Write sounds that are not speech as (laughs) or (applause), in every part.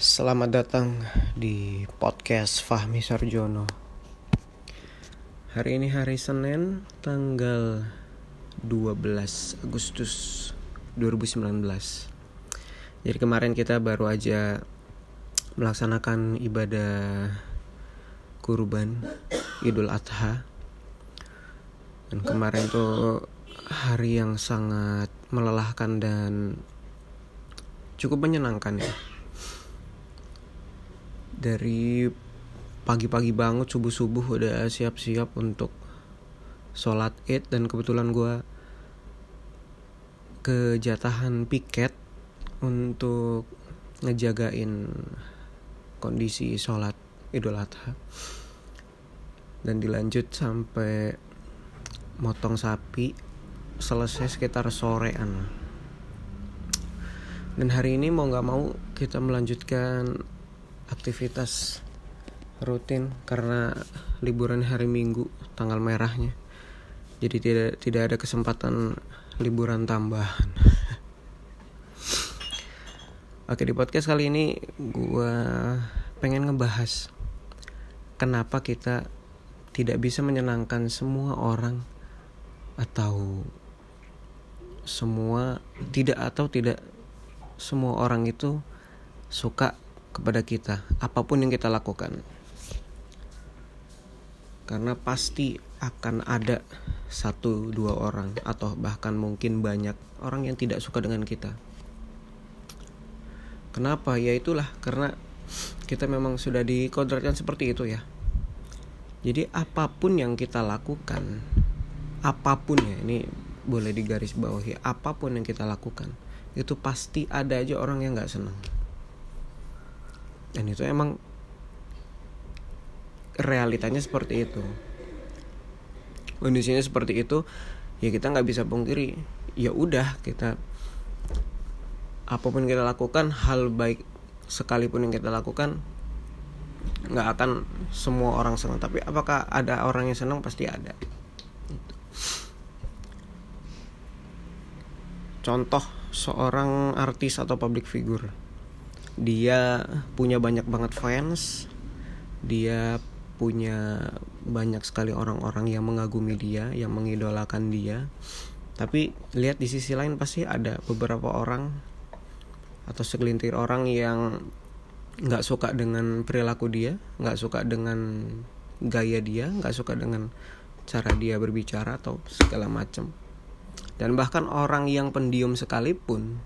Selamat datang di podcast Fahmi Sarjono. Hari ini hari Senin, tanggal 12 Agustus 2019. Jadi kemarin kita baru aja melaksanakan ibadah kurban Idul Adha. Dan kemarin tuh hari yang sangat melelahkan dan cukup menyenangkan ya dari pagi-pagi banget subuh-subuh udah siap-siap untuk sholat id. Dan kebetulan gue kejatahan piket untuk ngejagain kondisi sholat idul adha. Dan dilanjut sampai motong sapi selesai sekitar sorean. Dan hari ini mau nggak mau kita melanjutkan aktivitas rutin karena liburan hari Minggu tanggal merahnya. Jadi tidak tidak ada kesempatan liburan tambahan. (laughs) Oke di podcast kali ini gue pengen ngebahas kenapa kita tidak bisa menyenangkan semua orang atau semua tidak atau tidak semua orang itu suka kepada kita apa pun yang kita lakukan. Karena pasti akan ada satu dua orang atau bahkan mungkin banyak orang yang tidak suka dengan kita. Kenapa? Ya itulah karena kita memang sudah dikodratkan seperti itu ya. Jadi apa pun yang kita lakukan apa pun ya ini boleh digaris bawahi apa pun yang kita lakukan itu pasti ada aja orang yang nggak senang dan itu emang realitanya seperti itu. Kondisinya seperti itu ya kita nggak bisa pungkiri ya udah kita apa pun kita lakukan hal baik sekalipun yang kita lakukan nggak akan semua orang senang. Tapi apakah ada orang yang senang? Pasti ada. Contoh seorang artis atau public figure dia punya banyak banget fans. Dia punya banyak sekali orang-orang yang mengagumi dia yang mengidolakan dia. Tapi lihat di sisi lain pasti ada beberapa orang atau segelintir orang yang nggak suka dengan perilaku dia nggak suka dengan gaya dia nggak suka dengan cara dia berbicara atau segala macam. Dan bahkan orang yang pendiam sekalipun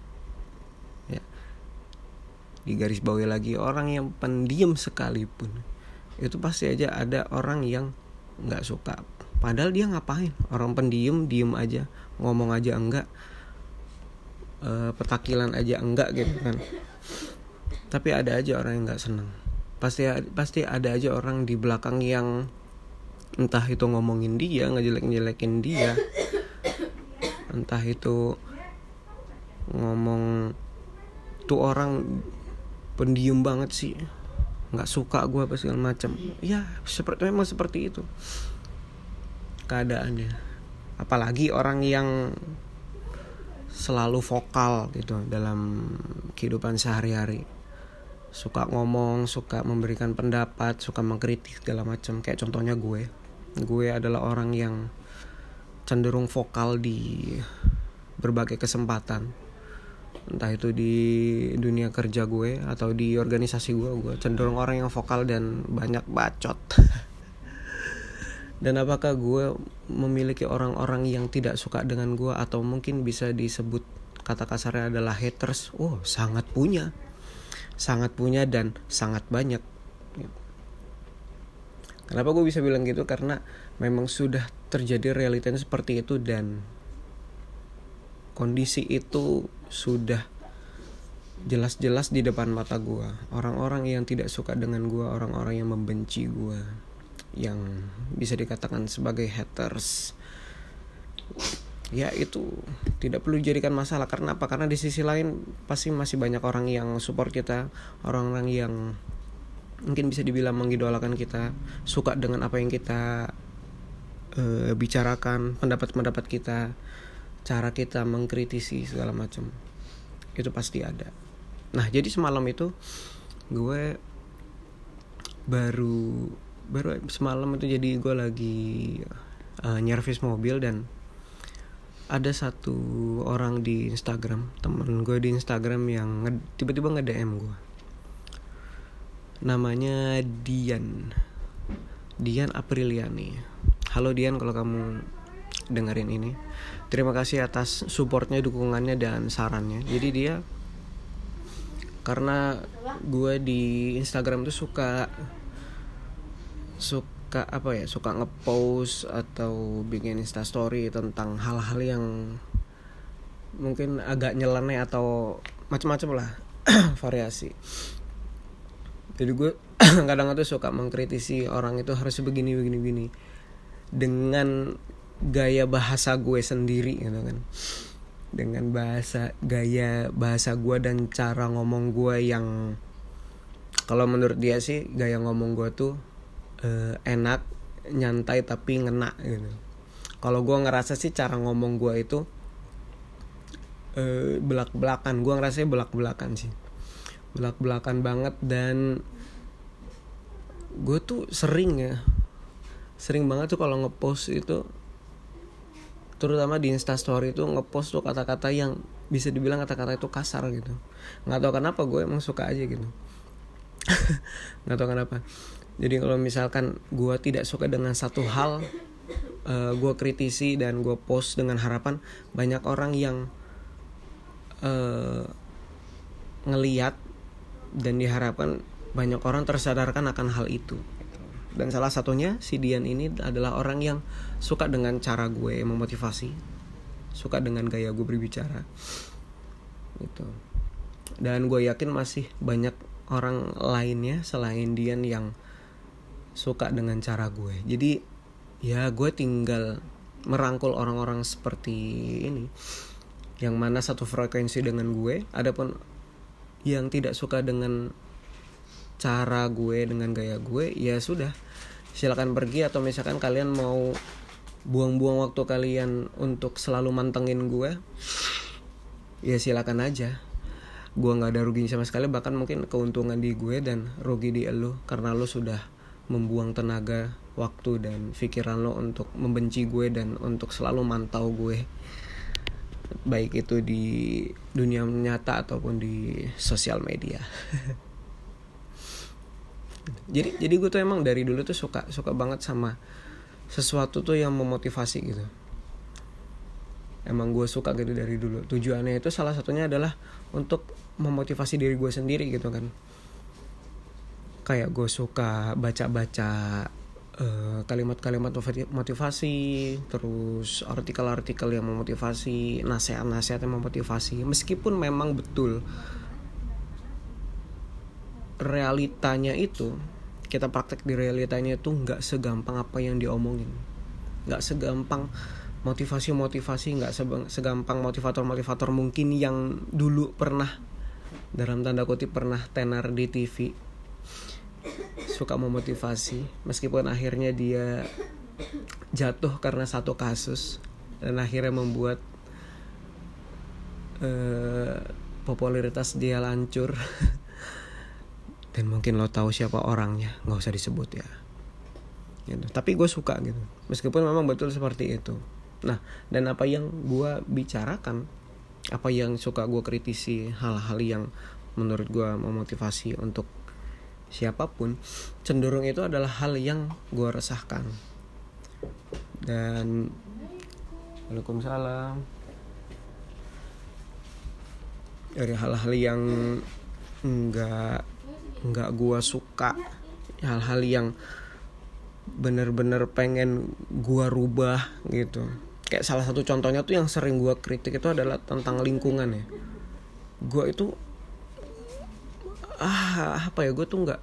di garis bawahi lagi orang yang pendiam sekalipun itu pasti aja ada orang yang nggak suka. Padahal dia ngapain? Orang pendiam diem aja ngomong aja enggak e, petakilan aja enggak gitu kan. Tapi ada aja orang yang nggak seneng. Pasti pasti ada aja orang di belakang yang entah itu ngomongin dia ngejelek-jelekin dia entah itu ngomong tuh orang pendiam banget sih. Nggak suka gue apa segala macam. Ya seperti memang seperti itu. Keadaannya. Apalagi orang yang selalu vokal gitu dalam kehidupan sehari-hari. Suka ngomong suka memberikan pendapat suka mengkritik segala macam. Kayak contohnya gue. Gue adalah orang yang cenderung vokal di berbagai kesempatan entah itu di dunia kerja gue atau di organisasi gue gue cenderung orang yang vokal dan banyak bacot. Dan apakah gue memiliki orang-orang yang tidak suka dengan gue atau mungkin bisa disebut kata kasarnya adalah haters? Oh sangat punya. Sangat punya dan sangat banyak. Kenapa gue bisa bilang gitu? Karena memang sudah terjadi realitanya seperti itu dan kondisi itu sudah jelas-jelas di depan mata gue orang-orang yang tidak suka dengan gue orang-orang yang membenci gue yang bisa dikatakan sebagai haters ya itu tidak perlu dijadikan masalah. Karena apa? Karena di sisi lain pasti masih banyak orang yang support kita orang-orang yang mungkin bisa dibilang mengidolakan kita suka dengan apa yang kita uh, bicarakan pendapat-pendapat kita cara kita mengkritisi segala macam itu pasti ada. Nah jadi semalam itu gue baru baru semalam itu jadi gue lagi uh, nyervis mobil dan ada satu orang di Instagram temen gue di Instagram yang tiba-tiba nge DM gue. Namanya Dian. Dian Apriliani. Halo Dian kalau kamu dengerin ini. Terima kasih atas supportnya dukungannya dan sarannya. Jadi dia karena gue di Instagram tuh suka suka apa ya suka ngepost atau bikin instastory tentang hal-hal yang mungkin agak nyeleneh atau macam-macam lah (clears throat) variasi. Jadi gue (clears throat) kadang tuh suka mengkritisi orang itu harus begini begini begini. Dengan gaya bahasa gue sendiri gitu kan. Dengan bahasa gaya bahasa gue dan cara ngomong gue yang kalau menurut dia sih gaya ngomong gue tuh uh, enak nyantai tapi ngena gitu. Kalau gue ngerasa sih cara ngomong gue itu uh, belak belakan gue ngerasa belak belakan sih. Belak belakan banget dan gue tuh sering ya sering banget tuh kalau ngepost itu terutama di instastory itu ngepost tuh kata-kata yang bisa dibilang kata-kata itu kasar gitu. Nggak tahu kenapa gue emang suka aja gitu. (laughs) Nggak tahu kenapa. Jadi kalau misalkan gue tidak suka dengan satu hal uh, gue kritisi dan gue post dengan harapan banyak orang yang uh, ngeliat dan diharapkan banyak orang tersadarkan akan hal itu dan salah satunya si Dian ini adalah orang yang suka dengan cara gue memotivasi. Suka dengan gaya gue berbicara. Gitu. Dan gue yakin masih banyak orang lainnya selain Dian yang suka dengan cara gue. Jadi ya gue tinggal merangkul orang-orang seperti ini. Yang mana satu frekuensi dengan gue adapun yang tidak suka dengan cara gue dengan gaya gue ya sudah silakan pergi atau misalkan kalian mau buang-buang waktu kalian untuk selalu mantengin gue ya silakan aja gue nggak ada ruginya sama sekali bahkan mungkin keuntungan di gue dan rugi di lo karena lo sudah membuang tenaga, waktu dan pikiran lo untuk membenci gue dan untuk selalu mantau gue baik itu di dunia nyata ataupun di sosial media. (laughs) jadi jadi gue tuh emang dari dulu tuh suka suka banget sama sesuatu tuh yang memotivasi gitu. Emang gue suka gitu dari dulu. Tujuannya itu salah satunya adalah untuk memotivasi diri gue sendiri gitu kan kayak gue suka baca-baca uh, kalimat-kalimat motivasi terus artikel-artikel yang memotivasi nasihat-nasihat yang memotivasi meskipun memang betul realitanya itu kita praktek di realitanya itu nggak segampang apa yang diomongin. Nggak segampang motivasi-motivasi nggak segampang motivator-motivator mungkin yang dulu pernah dalam tanda kutip pernah tenar di TV suka memotivasi meskipun akhirnya dia jatuh karena satu kasus dan akhirnya membuat uh, popularitas dia lancur (laughs) dan mungkin lo tahu siapa orangnya. Nggak usah disebut ya. Gitu. tapi gue suka gitu. Meskipun memang betul seperti itu. Nah dan apa yang gue bicarakan apa yang suka gue kritisi hal-hal yang menurut gue memotivasi untuk siapa pun cenderung itu adalah hal yang gue resahkan. Dan Waalaikumsalam. Dari hal-hal yang nggak nggak gue suka. Hal-hal yang bener-bener pengen gue rubah gitu. Kayak salah satu contohnya tuh yang sering gue kritik itu adalah tentang lingkungan ya. Gue itu ah apa ya gue tuh nggak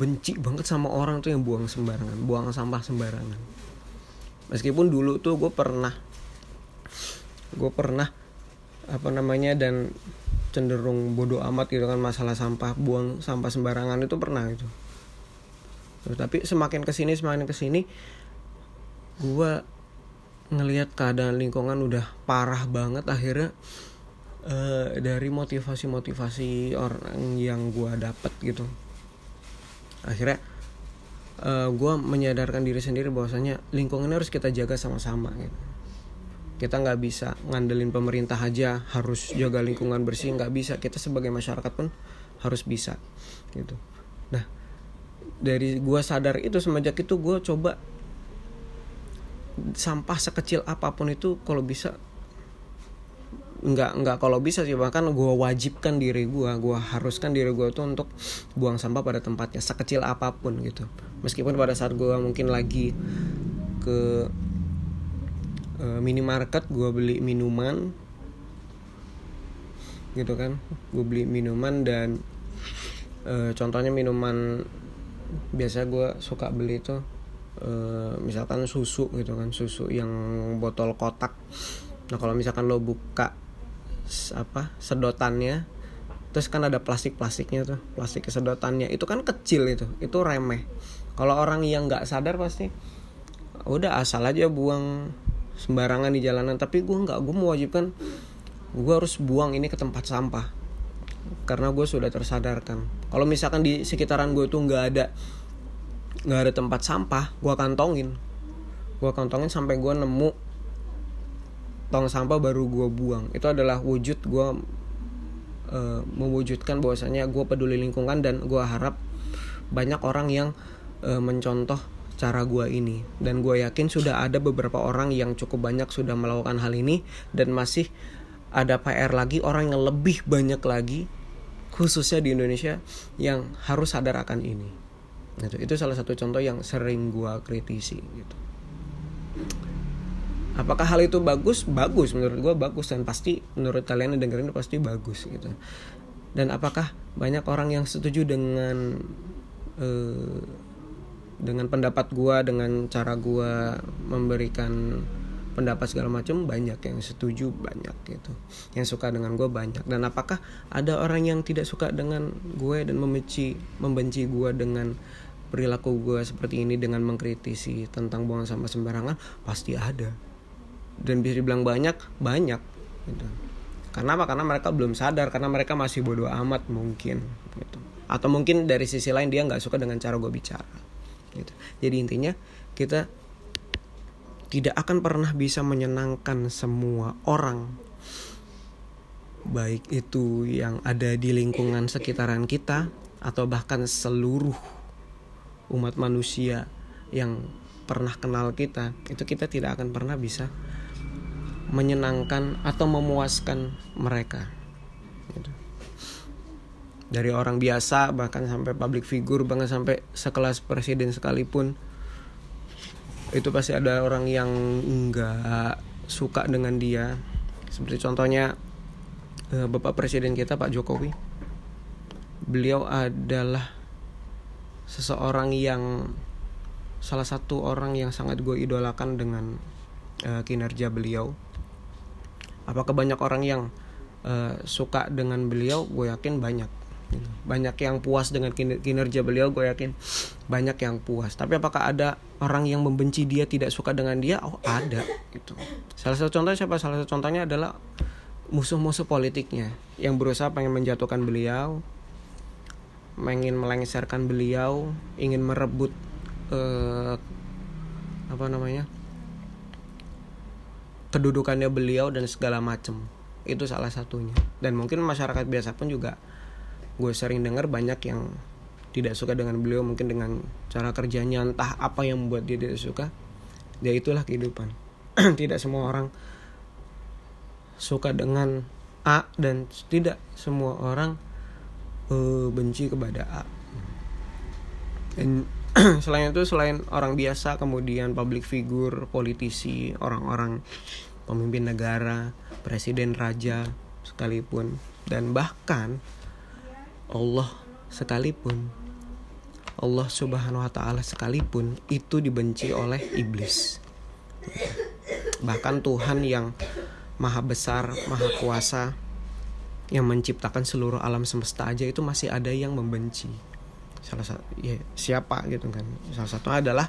benci banget sama orang tuh yang buang sembarangan buang sampah sembarangan. Meskipun dulu tuh gue pernah gue pernah apa namanya dan cenderung bodoh amat gitu kan masalah sampah buang sampah sembarangan itu pernah itu tapi semakin ke sini semakin ke sini gue ngelihat keadaan lingkungan udah parah banget akhirnya uh, dari motivasi-motivasi orang yang gue dapat gitu. Akhirnya uh, gue menyadarkan diri sendiri bahwasanya lingkungan harus kita jaga sama-sama gitu kita nggak bisa ngandelin pemerintah aja harus jaga lingkungan bersih nggak bisa. Kita sebagai masyarakat pun harus bisa gitu. Nah dari gue sadar itu semenjak itu gue coba sampah sekecil apa pun itu kalau bisa nggak nggak kalau bisa sih. Bahkan gue wajibkan diri gue gue haruskan diri gue tuh untuk buang sampah pada tempatnya sekecil apa pun gitu. Meskipun pada saat gue mungkin lagi ke uh, minimarket gue beli minuman. Gitu kan. Gue beli minuman dan uh, contohnya minuman biasa gue suka beli tuh uh, misalkan susu gitu kan susu yang botol kotak. Nah kalau misalkan lo buka apa sedotannya terus kan ada plastik plastiknya tuh plastik sedotannya itu kan kecil itu itu remeh. Kalau orang yang nggak sadar pasti udah asal aja buang sembarangan di jalanan. Tapi gue nggak gue mewajibkan gue harus buang ini ke tempat sampah. Karena gue sudah tersadarkan. Kalau misalkan di sekitaran gue tuh nggak ada nggak ada tempat sampah gue kantongin. Gue kantongin sampai gue nemu tong sampah baru gue buang. Itu adalah wujud gue uh, mewujudkan bahwasanya gue peduli lingkungan dan gue harap banyak orang yang uh, mencontoh cara gue ini. Dan gue yakin sudah ada beberapa orang yang cukup banyak sudah melakukan hal ini dan masih ada PR lagi orang yang lebih banyak lagi khususnya di Indonesia yang harus sadar akan ini. Itu itu salah satu contoh yang sering gue kritisi gitu. Apakah hal itu bagus? Bagus menurut gue bagus. Dan pasti menurut kalian yang dengerin pasti bagus gitu. Dan apakah banyak orang yang setuju dengan uh, dengan pendapat gue dengan cara gue memberikan pendapat segala macam banyak yang setuju banyak gitu. Yang suka dengan gue banyak. Dan apakah ada orang yang tidak suka dengan gue dan membenci membenci gue dengan perilaku gue seperti ini dengan mengkritisi tentang buang sampah sembarangan? Pasti ada. Dan bisa dibilang banyak banyak gitu. Karena apa? Karena mereka belum sadar karena mereka masih bodoh amat mungkin gitu. Atau mungkin dari sisi lain dia nggak suka dengan cara gue bicara gitu jadi intinya kita tidak akan pernah bisa menyenangkan semua orang baik itu yang ada di lingkungan sekitaran kita atau bahkan seluruh umat manusia yang pernah kenal kita itu kita tidak akan pernah bisa menyenangkan atau memuaskan mereka. Dari orang biasa bahkan sampai public figure bahkan sampai sekelas presiden sekalipun itu pasti ada orang yang nggak suka dengan dia. Seperti contohnya eh, bapak presiden kita Pak Jokowi. Beliau adalah seseorang yang salah satu orang yang sangat gue idolakan dengan uh, kinerja beliau. Apakah banyak orang yang uh, suka dengan beliau? Gue yakin banyak gitu. banyak yang puas dengan kinerja beliau gue yakin banyak yang puas. Tapi apakah ada orang yang membenci dia tidak suka dengan dia? Oh ada gitu. Salah satu contohnya siapa? Salah satu contohnya adalah musuh-musuh politiknya yang berusaha pengen menjatuhkan beliau ingin melengsarkan beliau ingin merebut uh, apa namanya kedudukannya beliau dan segala macem. Itu salah satunya. Dan mungkin masyarakat biasa pun juga gue sering dengar banyak yang tidak suka dengan beliau mungkin dengan cara kerjanya entah apa yang membuat dia tidak suka ya itulah kehidupan. (clears throat) Tidak semua orang suka dengan A dan tidak semua orang uh, benci kepada A. Dan (clears throat) selain itu selain orang biasa kemudian public figure politisi orang-orang pemimpin negara presiden raja sekalipun dan bahkan Allah sekalipun. Allah subhanahu wa ta'ala sekalipun itu dibenci oleh iblis. Bahkan Tuhan yang maha besar maha kuasa yang menciptakan seluruh alam semesta aja itu masih ada yang membenci. Salah satu ya siapa gitu kan. Salah satu adalah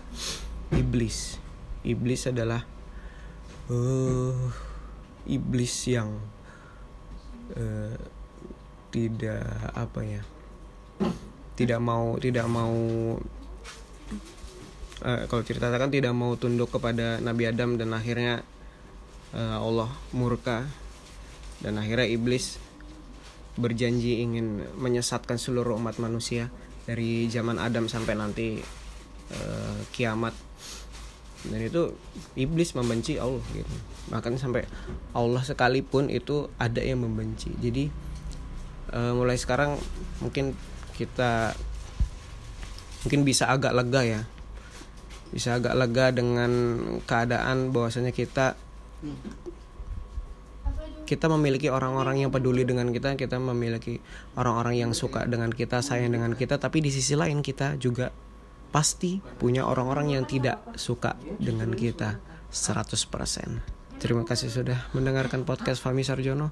iblis. Iblis adalah uh, iblis yang uh, tidak apa ya tidak mau tidak mau uh, kalau ceritakan tidak mau tunduk kepada Nabi Adam dan akhirnya uh, Allah murka dan akhirnya iblis berjanji ingin menyesatkan seluruh umat manusia dari zaman Adam sampai nanti uh, kiamat. Dan itu iblis membenci Allah gitu. Bahkan sampai Allah sekalipun itu ada yang membenci. Jadi uh, mulai sekarang mungkin kita mungkin bisa agak lega ya bisa agak lega dengan keadaan bahwasanya kita kita memiliki orang-orang yang peduli dengan kita, kita memiliki orang-orang yang suka dengan kita, sayang dengan kita, tapi di sisi lain kita juga pasti punya orang-orang yang tidak suka dengan kita 100%. Terima kasih sudah mendengarkan podcast Fami Sarjono.